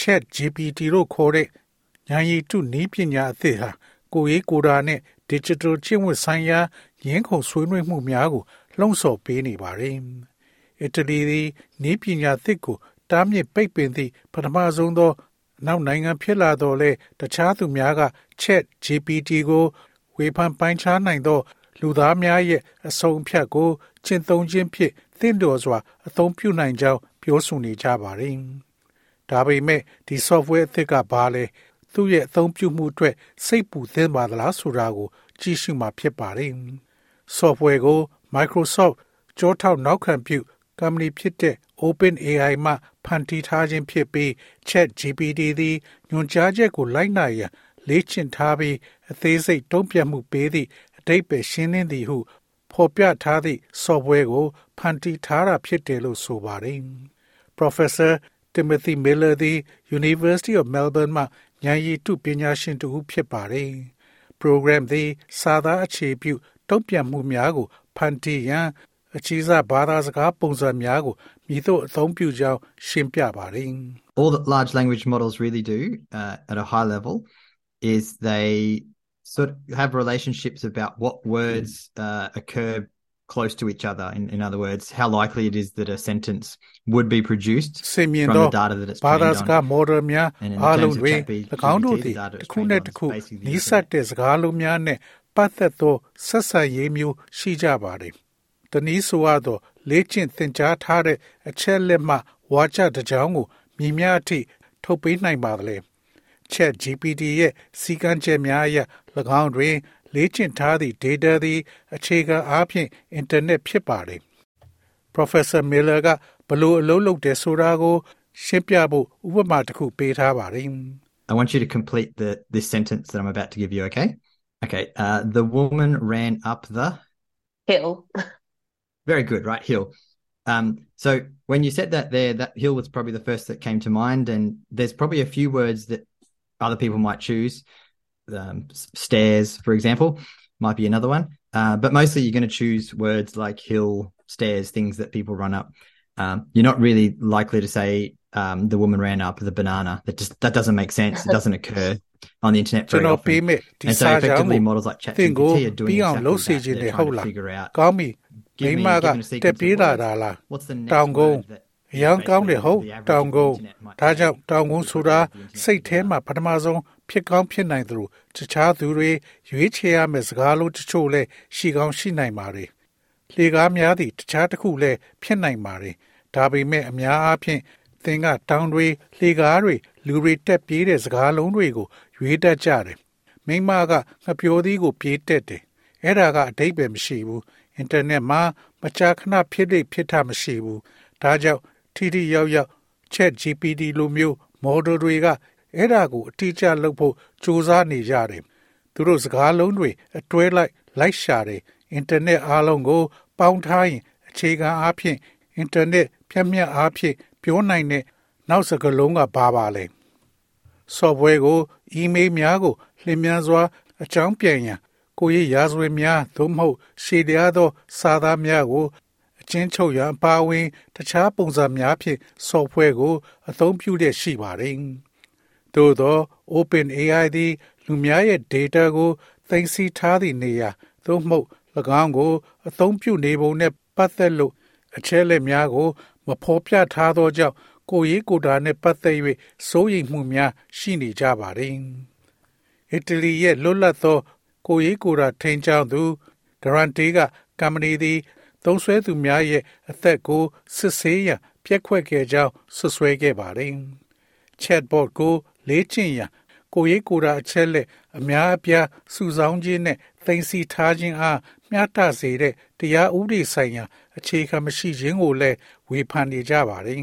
Chat GPT လို့ခေါ်တဲ့ဉာဏ်ရည်တုနည်းပညာအသစ်ဟာကိုယ်ရေးကိုယ်တာနဲ့ Digital ကျင့်ဝတ်ဆိုင်ရာရင်းခုန်ဆွေးနွေးမှုများကိုလှုံ့ဆော်ပေးနေပါတယ်။အီတလီသည်နည်းပညာသစ်ကိုတားမြစ်ပိတ်ပင်သည့်ပထမဆုံးသောနောက်နိုင်ငံဖြစ်လာတော့လဲတခြားသူများက Chat GPT ကိုဝေဖန်ပိုင်းခြားနိုင်သောလူသားများရဲ့အဆုံးအဖြတ်ကိုကျင့်သုံးခြင်းဖြင့်သင့်တော်စွာအသုံးပြုနိုင်ကြောင်းပြောဆိုနေကြပါတယ်။ ဒါပေမဲ့ဒီ software အသစ်ကဘာလဲသူ့ရဲ့အသုံးပြုမှုအတွက်စိတ်ပူသင့်ပါသလားဆိုတာကို ကြည့်ရှုမှာဖြစ်ပါတယ်။ software ကို Microsoft ကြောထောက်နောက်ခံပြု company ဖြစ်တဲ့ OpenAI မှဖန်တီးထားခြင်းဖြစ်ပြီး ChatGPT သည်ညွှန်ကြားချက်ကိုလိုက်နာရန်လေ့ကျင့်ထားပြီးအသေးစိတ်တုံ့ပြန်မှုပေးသည့်အတိတ်ပဲရှင်းလင်းသည်ဟု ဖော်ပြထားသည့် software ကိုဖန်တီးထားတာဖြစ်တယ်လို့ဆိုပါတယ်။ Professor Timothy Miller သည် University of Melbourne မှဉာဏ်ရည်တုပညာရှင်တူဖြစ်ပါတယ်။ program သည်စာသားအခြေပြုတုံ့ပြန်မှုများကိုဖန်တီးရန်အခြေစားဘာသာစကားပုံစံများကိုမြည်သို့အသုံးပြုကြောင်းရှင်းပြပါတယ် All that large language models really do uh, at a high level is they sort of have relationships about what words uh, occur close to each other. In, in other words, how likely it is that a sentence would be produced စင်မြင် from သော the data that it's ဘာ trained သာ on. စကား model များ And in အား terms လုံး of တွင် ChatGPT, ၎င်းတို့သည် the data တစ် it's ခုနှင့် trained တစ်ခု on is basically the နီးစပ် internet. တဲ့စကားလုံးများနှင့်ပတ်သက်သောဆက်ဆံရေးမျိုးရှိကြပါသည်။တနည်းဆိုရသောလေ့ကျင့်သင်ကြားထားတဲ့အချက်လက်မှဝါကြတစ်ကြောင်းကိုမြင်များအထိထုတ်ပေးနိုင်ပါသလဲ။ Chat GPT ရဲ့စီကံချက်များအရ၎င်းတွင် လေ့ကျင့်ထားသည့် data သည်အခြေခံအားဖြင့် internet ဖြစ်ပါတယ်။ Professor Miller ကဘလို့အလုပ်လုပ်တယ်ဆိုတာကိုရှင်းပြဖို့ဥပမာတစ်ခုပေးထားပါတယ်။ I want you to complete the this sentence that I'm about to give you, okay? Okay. Uh, the woman ran up the hill. very good, right? Hill. Um, so when you said that there, that hill was probably the first that came to mind, and there's probably a few words that other people might choose. Um, s- stairs, for example, might be another one. Uh, but mostly you're going to choose words like hill, stairs, things that people run up. Um, you're not really likely to say um, the woman ran up the banana. That just that doesn't make sense. It doesn't occur on the internet ကျွန် very တော် often. ပေးမဲ့ဒီ And so စာကြောင်း effectively ကို models like သင်ကို ChatGPT are doing ပြီးအောင် exactly လုပ်စေ that. ခြင်း They're နဲ့ဟုတ် trying to လား figure out ကောင်းပြီ Give မိ me- မက give me a sequence တက် of ပြေးလာ words. တာလား What's the next တောင်ကုန်း word that အရန်ကောင်းတယ်ဟုတ် the average တောင်ကုန်း internet might ဒါ say? ကြောင့်တောင်ကုန်းဆိုတာ The internet စိတ်ထဲမှာပထမဆုံး ဖြစ်ကောင်းဖြစ်နိုင်သလိုတခြားသူတွေရွေးချယ်ရမယ့်စကားလုံးတချို့လည်းရှိကောင်းရှိနိုင်ပါတယ်လေကားများသည့်တခြားတစ်ခုလည်းဖြစ်နိုင်ပါတယ်ဒါပေမဲ့အများအားဖြင့်သင်ကတောင်တွေလေကားတွေလူတွေတက်ပြေးတဲ့စကားလုံးတွေကိုရွေးတတ်ကြတယ်မိမကငှပြောသီးကိုပြေးတက်တယ်အဲ့ဒါကအတိတ်ပဲမရှိဘူးအင်တာနက်မှာမကြာခဏဖြစ်လိဖြစ်တာမရှိဘူးဒါကြောင့်ထိထိရောက်ရောက် Chat GPT လိုမျိုး model တွေက အဲ့ဒါကိုအတိအကျလုပ်ဖို့စူးစမ်းနေကြတယ်သူတို့စကားလုံးတွေအတွဲလိုက်လိုက်ရှာတယ်အင်တာနက်အားလုံးကို ပေါင်းထားရင်အခြေခံအားဖြင့်အင်တာနက်ဖြတ်မြတ်အားဖြင့်ပြောနိုင်တဲ့နောက်စကားလုံးကဘာပါလဲ software ကို email များကိုလျင်မြန်စွာ အကြောင်းပြန်ရန်ကိုယ့်ရဲ့ရာဇဝင်များသို့မဟုတ်ရှေ့တရားသော စာသားများကိုအချင်းချုပ်ရန်အပါအဝင် တခြားပုံစံများဖြင့် software ကို အသုံးပြုတဲ့ရှိပါတယ်။ သို့သော OpenAI သည် လူများရဲ့ data ကိုသိမ်းဆည်းထားသည့်နေရာ သို့မဟုတ်၎င်းကို အသုံးပြုနေပုံနှင့်ပတ်သက်လို့အချက်အလက်များကို မဖော်ပြထားသောကြောင့်ကိုယ်ရေးကိုယ်တာနှင့်ပတ်သက်၍စိုးရိမ်မှုများရှိနေကြပါတယ်။အီတလီရဲ့လွတ်လပ်သော ကိုယ်ရေးကိုယ်တာထိန်းချောင်းသူဒရန်တေးကကမ္ပဏီသည်သုံးဆွဲသူများရဲ့အသက်ကိုစစ်ဆေးရန်ပြက်ခွက်ခဲ့ကြောင်းဆွဆွဲခဲ့ပါတယ်။ chatbot ကို လေ့ကျင့်ရန်ကိုယ်ရေးကိုယ်တာအချက်လက်အများအပြားစုဆောင်းခြင်းနဲ့သိမ်းဆည်းထားခြင်းအားမျှတစေတဲ့တရားဥပဒေဆိုင်ရာအခြေခံမရှိခြင်းကိုလည်းဝေဖန်နေကြပါတယ်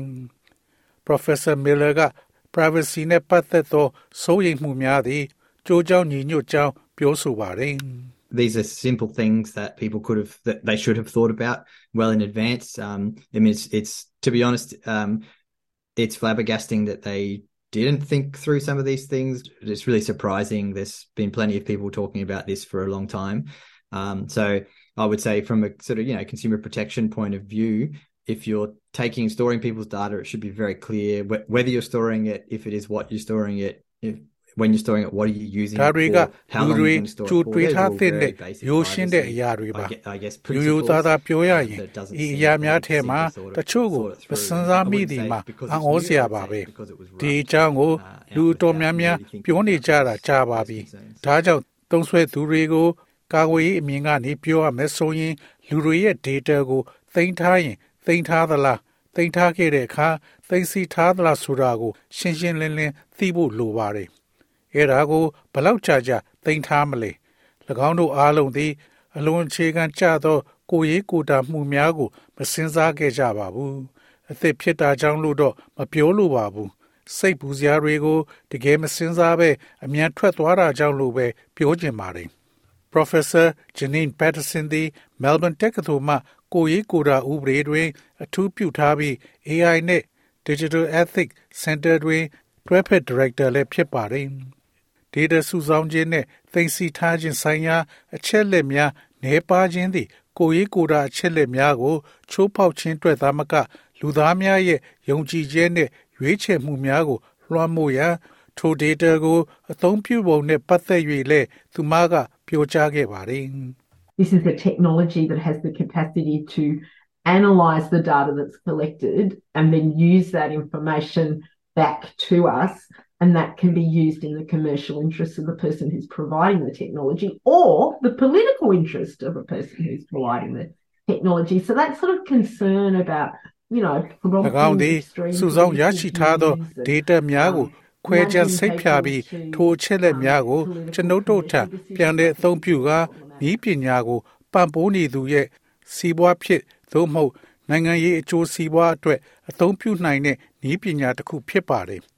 ။ Professor Miller ကပ privacy နဲ့ပတ်သက်သောစိုးရိမ်မှုများသည်ကြိုးကြောင်းညီညွတ်ကြောင်းပြောဆိုပါတယ်။ these are simple things that people could have that they should have thought about well in advance um i mean it's it's to be honest um it's flabbergasting that they didn't think through some of these things. It's really surprising. There's been plenty of people talking about this for a long time. Um so i would say from a sort of you know consumer protection point of view if you're taking storing people's data it should be very clear wh- whether you're storing it if it is what you're storing it if when you're storing it what are you using ဒါ it တွေက for how လူ long တွေ are you going to store ကြို it for တွေး Those are ထား all သင့်တဲ့ very basic ရိုးရှင်းတဲ့ privacy, အရာတွေပါ I gue- I guess ရိုးရိုးသားသားပြောရရင် that doesn't ဤ seem အရာများ that ထဲမှာ simply sort of တချို့ကို thought it မ through. စင်စား I မိ wouldn't သည် say မှာ because အံ့ it's ဩ new, စရာ I would ပါ say ပဲ because it was ဒီ rushed. အကြောင်းကို Uh, လူ and တော် without များများ really thinking ပြောနေ about ကြတာကြာပါ those ပြီ concerns. ဒါကြောင့်သုံးဆွဲသူတွေကိုကာကွယ်ရေးအမြင်ကနေပြောရမယ်ဆိုရင်လူတွေရဲ့ data ကိုသိမ်းထားရင်သိမ်းထားသလားသိမ်းထားခဲ့တဲ့အခါသိမ်းစီထားသလားဆိုတာကို ရှင်းရှင်းလင်းလင်းသိဖို့လိုပါတယ် အဲ့ဒါကိုဘယ်လောက်ကြာကြာသိမ်းထားမလဲ၎င်းတို့အားလုံးသည်အလွန်အခြေခံကျသော ကိုယ်ရေးကိုယ်တာမှုများကို မစင်စားခဲ့ကြပါဘူးအသက်ဖြစ်တာကြောင့်လို့တော့မပြောလိုပါဘူးစိတ်ပူစရာတွေကိုတကယ်မစင်စားပဲအမြန်ထွက်သွားတာကြောင့်လို့ပဲပြောချင်ပါတယ် Professor Janine Patterson သည် Melbourne တက္ကသိုလ်မှကိုယ်ရေးကိုယ်တာဥပဒေတွင် အထူးပြုထားပြီး AI နဲ့ Digital Ethics Center တွင်တွဲဖက် Director လည်းဖြစ်ပါတယ်။ data စုဆောင်းခြင်းနဲ့သိသိထားခြင်းဆိုင်ရာ အချက်လက်များနှဲပါခြင်းသည်ကိုယ်ရေးကိုယ်တာအချက်လက်များကို ချိုးဖောက်ခြင်းအတွက်သာမက လူသားများရဲ့ယုံကြည်ခြင်းနဲ့ရွေးချယ်မှုများကိုလွှမ်းမိုးရန်ထို data ကိုအသုံးပြုပုံနဲ့ပတ်သက်၍လည်းသူမကပြောကြားခဲ့ပါတယ်။ This is a technology that has the capacity to analyze the data that's collected and then use that information back to us. And that can be used in the commercial interest of the person who's providing the technology or the political interest of a person who's providing the technology. So that sort of concern about, you know, ၎င်းသည် extreme စုဆောင်းရရှိထားသော views and, data များကို um, ခွဲခြားစိတ်ဖြာပြီးထိုအချက်လက်များကိုကျွန်ုပ်တို့ထံပြန်တဲ့အသုံးပြုကာဤပညာကိုပံ့ပိုးနေသူရဲ့စီးပွားဖြစ်သို့မဟုတ်နိုင်ငံရေးအကျိုးစီးပွားအတွက်အသုံးပြုနိုင်တဲ့ဤပညာတစ်ခုဖြစ်ပါတယ်။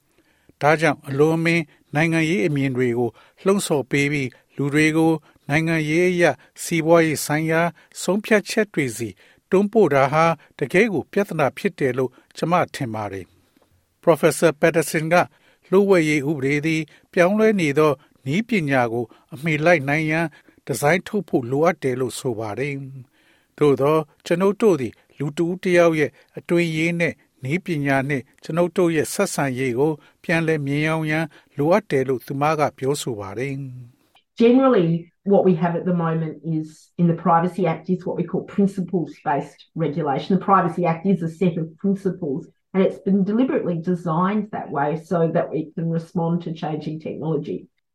ဒါကြောင့်အလွန်မင်းနိုင်ငံရေးအမြင်တွေကိုလှုံ့ဆော်ပေးပြီးလူတွေကိုနိုင်ငံရေးအရာစီးပွားရေးဆိုင်ရာဆုံးဖြတ်ချက်တွေစီတွန်းပို့တာဟာတကယ်ကိုပြဿနာဖြစ်တယ်လို့ကျွန်မထင်ပါတယ်။ Professor Patterson ကလှုပ်ဝက်ရေးဥပဒေသည် ပြောင်းလဲနေသောဤပညာကို အမိလိုက်နိုင်ရန်ဒီဇိုင်းထုတ်ဖို့လိုအပ်တယ်လို့ဆိုပါတယ်။သို့သောကျွန်ုပ်တို့သည် လူတူတစ်ယောက်ရဲ့အတွင်းရေးနဲ့ ဤပညာနှင့်ကျွန်ုပ်တို့ရဲ့ဆက်ဆံရေးကိုပြန်လည်မြင်အောင်ရန်လိုအပ်တယ်လို့သူမကပြောဆိုပါတယ်။ Generally, what we have at the moment is in the Privacy Act is what we call principles based regulation. The Privacy Act is a set of principles and it's been deliberately designed that way so that we can respond to changing technology.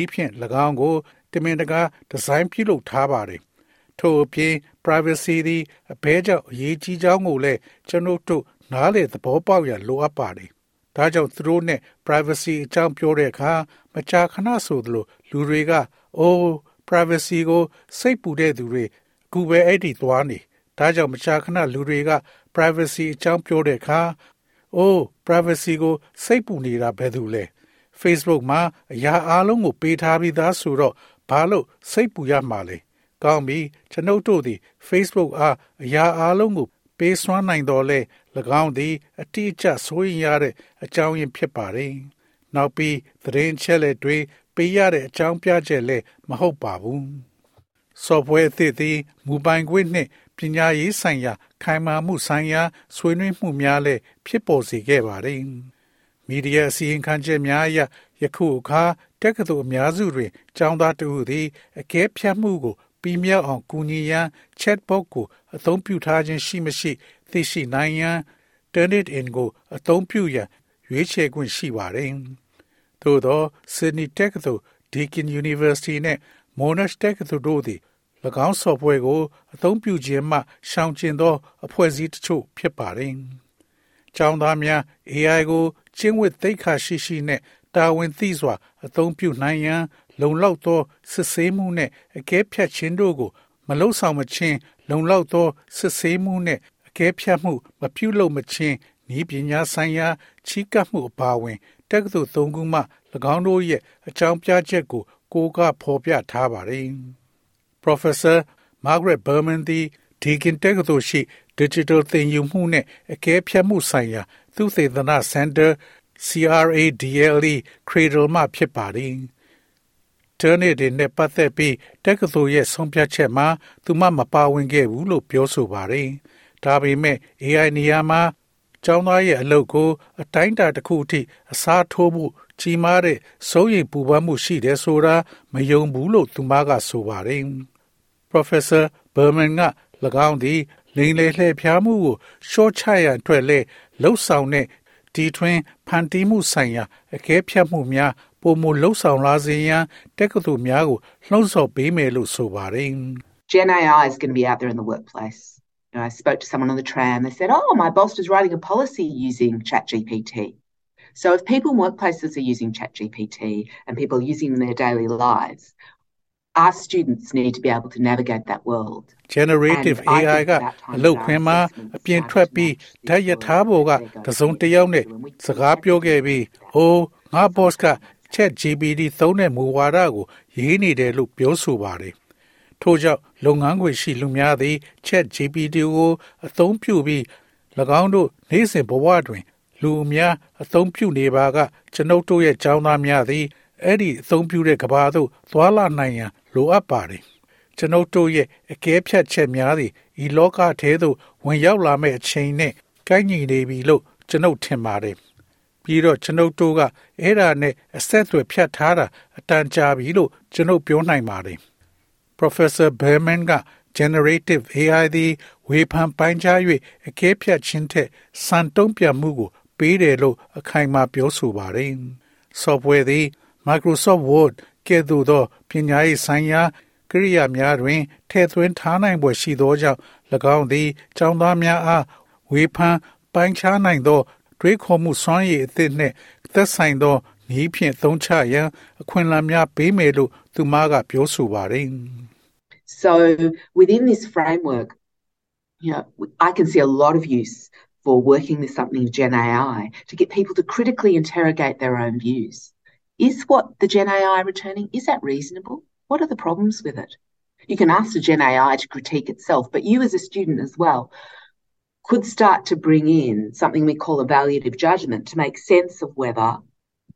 ဤဖြင့်၎င်းကိုတမင်တကာဒီဇိုင်းပြုလုပ်ထားပါတယ်။ထို့အပြင် privacy သည်အဘဲကြောင့်အရေးကြီးကြောင်းကိုလည်းကျွန်ုပ်တို့နားလေသဘောပေါက်ရလိုအပ်ပါတယ်။ဒါကြောင့်သူတို့နဲ့ privacy အကြောင်းပြောတဲ့အခါမကြာခဏဆိုသလိုလူတွေကအိုး privacy ကိုစိတ်ပူတဲ့သူတွေအခုပဲအဲ့ဒီသွားနေဒါကြောင့်မကြာခဏလူတွေက privacy အကြောင်းပြောတဲ့အခါအိုး privacy ကိုစိတ်ပူနေတာဘယ်သူလဲ Facebook မှာအရာအလုံးကိုပေးထားပြီးသားဆိုတော့ဘာလို့စိတ်ပူရမှာလဲကောင်းပြီကျွန်ုပ်တို့သည် Facebook အားအရာအလုံးကိုပေးစွမ်းနိုင်တော်လဲ၎င်းသည် အတိအကျဆိုရင်ရတဲ့အကြောင်းရင်းဖြစ်ပါတယ်။နောက်ပြီးသတင်းချက်လက်တွေပေးရတဲ့အကြောင်းပြချက်လည်းမဟုတ်ပါဘူး။ software အသစ်သည်မူပိုင်ခွင့်နှင့်ပညာရေးဆိုင်ရာ ခိုင်မာမှုဆိုင်ရာဆွေးနွေးမှုများလည်းဖြစ်ပေါ်စေခဲ့ပါတယ်။ မီဒီယာအစည်းအဝေးချက်များအရယခုအခါတက္ကသိုလ်အများစုတွင်ကျောင်းသားတဦးသည်အကဲဖြတ်မှုကိုပြီးမြောက်အောင်ကူညီရန် chatbot ကိုအသုံးပြုထားခြင်းရှိမရှိသိရှိနိုင်ရန် Turnitin ကိုအသုံးပြုရန်ရွေးချယ်ခွင့်ရှိပါတယ်။သို့သော Sydney တက္ကသိုလ် Deakin University နှင့် Monash တက္ကသိုလ်တို့သည်၎င်း software ကိုအသုံးပြုခြင်းမှရှောင်ကျဉ်သောအဖွဲ့အစည်းတချို့ဖြစ်ပါတယ်။ကျောင်းသားများ AI ကို ကျင့်ဝတ်သိက္ခာရှိရှိနဲ့တာဝန်သိစွာ အသုံးပြုနိုင်ရန် လုံလောက်သောစစ်ဆေးမှုနှင့်အကဲဖြတ်ခြင်းတို့ကို မလုံဆောင်မချင်းလုံလောက်သောစစ်ဆေးမှုနှင့်အကဲဖြတ်မှုမပြုလုပ်မချင်းဤပညာဆိုင်ရာချီးကပ်မှုအပါအဝင်တက္ကသိုလ်၃ခုမှ၎င်းတို့ရဲ့အကြောင်းပြချက်ကို ကိုကဖော်ပြထားပါတယ်။ Professor Margaret Berman သည် Deakin တက္ကသိုလ်ရှိ Digital သင်ယူမှုနှင့်အကဲဖြတ်မှုဆိုင်ရာ သုတေသန Center CRADLE Cradle မှဖြစ်ပါတယ်။ Turner တွေနဲ့ပတ်သက်ပြီးတက္ကသိုလ်ရဲ့ဆုံးဖြတ်ချက်မှာသူမမပါဝင်ခဲ့ဘူးလို့ပြောဆိုပါတယ်။ဒါပေမဲ့ AI နေရာမှာကျောင်းသားရဲ့အလုပ်ကို အတိုင်းအတာတစ်ခုအထိအစားထိုးမှုကြီးမားတဲ့စိုးရိမ်ပူပန်မှုရှိတယ်ဆိုတာမယုံဘူးလို့သူမကဆိုပါတယ်။ Professor Berman က၎င်းသည် လိန်လေလှည့်ဖျားမှုကိုရှော့ချရန်အတွက်လဲလှုပ်ဆောင်တဲ့ဒီထွင်ဖန်တီးမှုဆိုင်ရာအကဲဖြတ်မှုများပုံမလှုပ်ဆောင်လာစေရန်တက္ကသိုလ်များကိုလှုံ့ဆော်ပေးမယ်လို့ဆိုပါတယ်။ Gen AI is going to be out there in the workplace. You know, I spoke to someone on the tram. They said, "Oh, my boss was writing a policy using ChatGPT." So if people in workplaces are using ChatGPT and people are using in their daily lives, our students need to be able to navigate that world. generative And I AI think က that time အလုတ် is ခွင် our မှာ assessments အပြင် start ထွက် to ပြီး match ဓာတ်ရ these ထားပေါ်က worlds. တစုံတစ်ယောက်နဲ့ When we စကားပြောခဲ့ပြီးဟိုးငါ boss က Chat GPT သုံးတဲ့မူဝါဒကိုရေးနေတယ်လို့ပြောဆိုပါတယ်ထို့ကြောင့်လုပ်ငန်းခွင်ရှိလူများသည် Chat GPT ကိုအသုံးပြုပြီး၎င်းတို့နေ့စဉ်ဘဝတွင် လူအများအသုံးပြုနေပါကကျွန်ုပ်တို့ရဲ့ចောင်းသားများသည် အဲ့ဒီအသုံးပြုတဲ့ကဘာသို့သွာလာနိုင်ရန်လိုအပ်ပါတယ်ကျွန်ုပ်တို့ရဲ့အကဲဖြတ်ချက်များသည်ဤလောကထဲသို့ဝင်ရောက်လာမဲ့အချိန်နဲ့ကိုက်ညီနေပြီလို့ကျွန်ုပ်ထင်ပါတယ်ပြီးတော့ကျွန်ုပ်တို့ကအဲ့ဒါနဲ့အဆက်အသွယ်ဖြတ်ထားတာအတန်ကြာပြီလို့ကျွန်ုပ်ပြောနိုင်ပါတယ် Professor Berman က generative AI သည်ဝေဖန်ပိုင်းခြား၍အကဲဖြတ်ခြင်းထက်စံတုံးပြမှုကို ပေးတယ်လို့အခိုင်အမာပြောဆိုပါတယ်။ software သည် Microsoft Word ကဲ့သို့သောပညာရေးဆိုင်ရာကိရိယာများတွင်ထည့်သွင်းထားနိုင်ပွဲရှိသောကြောင့်၎င်းသည်ကျောင်းသားများအားဝေဖန်ပိုင်းခြားနိုင်သော တွေးခေါ်မှုစွမ်းရည်အသစ်နှင့်သက်ဆိုင်သောနည်းဖြင့်သုံးချရန်အခွင့်အလမ်းများပေးမယ်လို့သူမကပြောဆိုပါတယ်။ So within this framework, you know, I can see a lot of use for working with something Gen AI to get people to critically interrogate their own views. Is what the Gen AI returning, is that reasonable? What are the problems with it? You can ask the Gen AI to critique itself, but you as a student as well could start to bring in something we call evaluative judgment to make sense of whether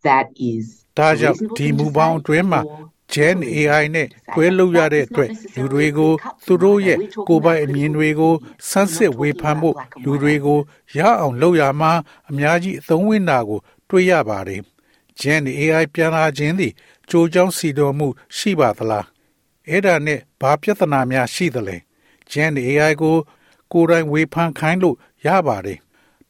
that is ဒါ a ကြောင့် reasonable ဒီ thing မူ to ပေါင်း say အတွင်းမှာ or Gen not a AI reasonable နဲ့ thing to say. တွဲလုပ်ရတဲ့ That is အတွက် not လူတွေကို necessarily သူတို့ရဲ့ cut ကိုယ်ပိုင် from အ either. မြင် We're တွေကို talking ဆန်းစစ်ဝေဖန်ဖို့ about black and လူ white. တွေကိုရအောင်လုပ်ရမှာအများကြီးအသုံးဝင်တာကို တွေ့ရပါတယ်။ Gen AI ပြန်လာခြင်းသည်ကြိုးကြောင်းစီတော်မှု ရှိပါသလားအဲ့ဒါနဲ့ဘာပြဿနာများရှိသလဲ Gen AI ကို ကိုယ်တိုင်ဝေဖန်ခိုင်းလို့ရပါတယ်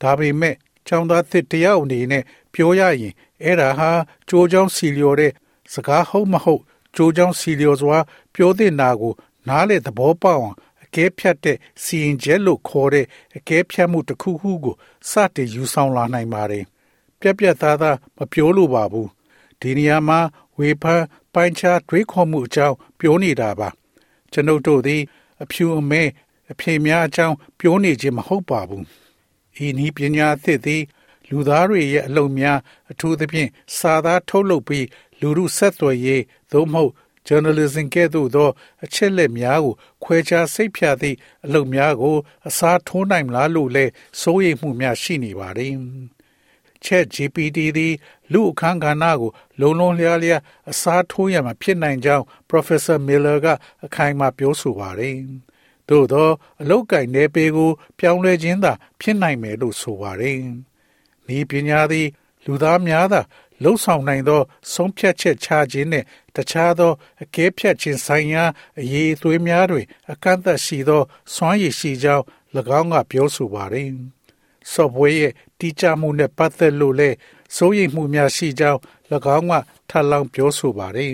ဒါပေမဲ့ចောင်းသားသစ်တယောက်အနေနဲ့ပြောရရင်အဲ့ဒါဟာကြိုးကြောင်းစီလျော်တဲ့စကားဟုတ်မဟုတ်ကြိုးကြောင်းစီလျော်စွာ ပြောတဲ့နာကို နားလေသဘောပေါက်အောင်အကဲဖြတ်တဲ့စီရင်ချက်လို့ခေါ်တဲ့အကဲဖြတ်မှုတစ်ခုခုကိုစတင်ယူဆောင်လာနိုင်ပါတယ် ပြက်ပြက်သားသားမပြောလို့ပါဘူးဒီနေရာမှာဝေဖန်ပိုင်းခြားတွေးခေါ်မှုအကြောင်းပြောနေတာပါ ကျွန်ုပ်တို့သည်အဖြူအမဲအဖေများအကြောင်းပြောနေခြင်းမဟုတ်ပါဘူးဤနည်းပညာအသစ်သည် လူသားတွေရဲ့အလုပ်များအထူးသဖြင့်စာသားထုတ်လုပ်ပြီးလူမှုဆက်သွယ်ရေးသို့မဟုတ် journalism ကဲ့သို့သော အချက်လက်များကို ခွဲခြားစိတ်ဖြာသည့်အလုပ်များကို အစားထိုးနိုင်မလားလို့လည်းစိုးရိမ်မှုများရှိနေပါတယ်။ Chat GPT သည်လူအခန်းကဏ္ဍကိုလုံလုံလျားလျားအစားထိုးရမှာဖြစ်နိုင်ကြောင်း Professor Miller ကအခိုင်အမာပြောဆိုပါတယ်။သို့သောအလောက်ကိုင်းနယ်ပေကို ပြောင်းလဲခြင်းသာဖြစ်နိုင်မယ်လို့ဆိုပါတယ်။ဤပညာသည် လူသားများသာလှုပ်ဆောင်နိုင်သော ဆုံးဖြတ်ချက်ချခြင်းနှင့်တခြားသောအကဲဖြတ်ခြင်းဆိုင်ရာအရေးအသွေးများတွင် အကန့်အသတ်ရှိသော စွမ်းရည်ရှိကြောင်း၎င်းကပြောဆိုပါတယ်။ software ရဲ့တိကျမှုနဲ့ပတ်သက်လို့လည်းစိုးရိမ်မှုများရှိကြောင်း၎င်းကထပ်လောင်းပြောဆိုပါတယ်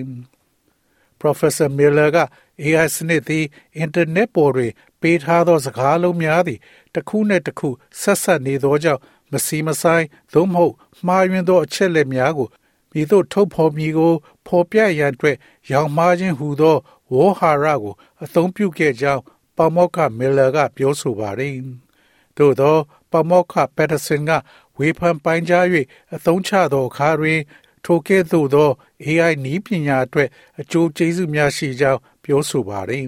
Professor Miller က AI စနစ်သည် internet ပေါ်တွင် ပေးထားသောစကားလုံးများသည်တစ်ခုနှင့်တစ်ခုဆက်ဆက်နေသောကြောင့်မစီမဆိုင်သို့မဟုတ်မှားယွင်းသောအချက်လက်များကိုမိတို့ထုတ်ဖော်မည်ကိုဖော်ပြရန်အတွက်ရောင်မှားခြင်းဟူသောဝေါ်ဟာရကို အသုံးပြုခဲ့ကြောင်းပမောက္ခမီလာကပြောဆိုပါတယ်။သို့သော ပမောက္ခပက်တဆင်ကဝေဖန်ပိုင်းကြား၍အသုံးချသောအခါတွင် ထိုကဲ့သို့သော AI နည်းပညာအတွက်အကျိုးကျေးဇူးများရှိကြောင်းပြောဆိုပါတယ်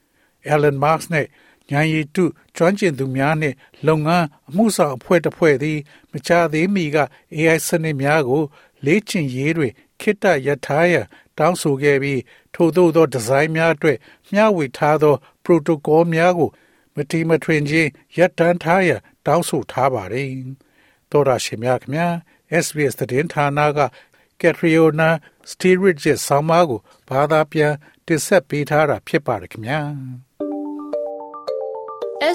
။ Elon Musk နဲ့ဉာဏ်ရည်တုကျွမ်းကျင်သူများနှင့်လုပ်ငန်းအမှုဆောင်အဖွဲ့တစ်ဖွဲ့သည်မချသေးမီက AI စနစ်များကို လေ့ကျင့်ရေးတွင်ခိတ္တရထားရန်တောင်းဆိုခဲ့ပြီးထို့သောသောဒီဇိုင်းများအတွက်မျှဝေထားသော protocol များကို မတိမထွင်ခြင်းရပ်တန်းထားရန်တောင်းဆိုထားပါတယ်။သောရရှိမြခင်များ SBS သတင်းဌာနက Catriona Stirridge ရဲ့ဆောင်းပါးကိုဘာသာပြန်တင်ဆက်ပေးထားတာဖြစ်ပါတယ်ခင်ဗျာ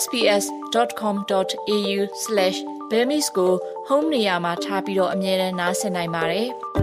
sbs.com.au/bemis ကို home နေရာမှာထားပြီးတော့အမြဲတမ်းနှာစင်နိုင်ပါတယ်။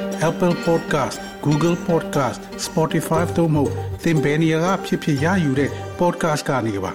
Apple Podcast Google Podcast Spotify တို့မှာသင်ပင်ရာဖြစ်ဖြစ်ရယူတဲ့ podcast ကနေပါ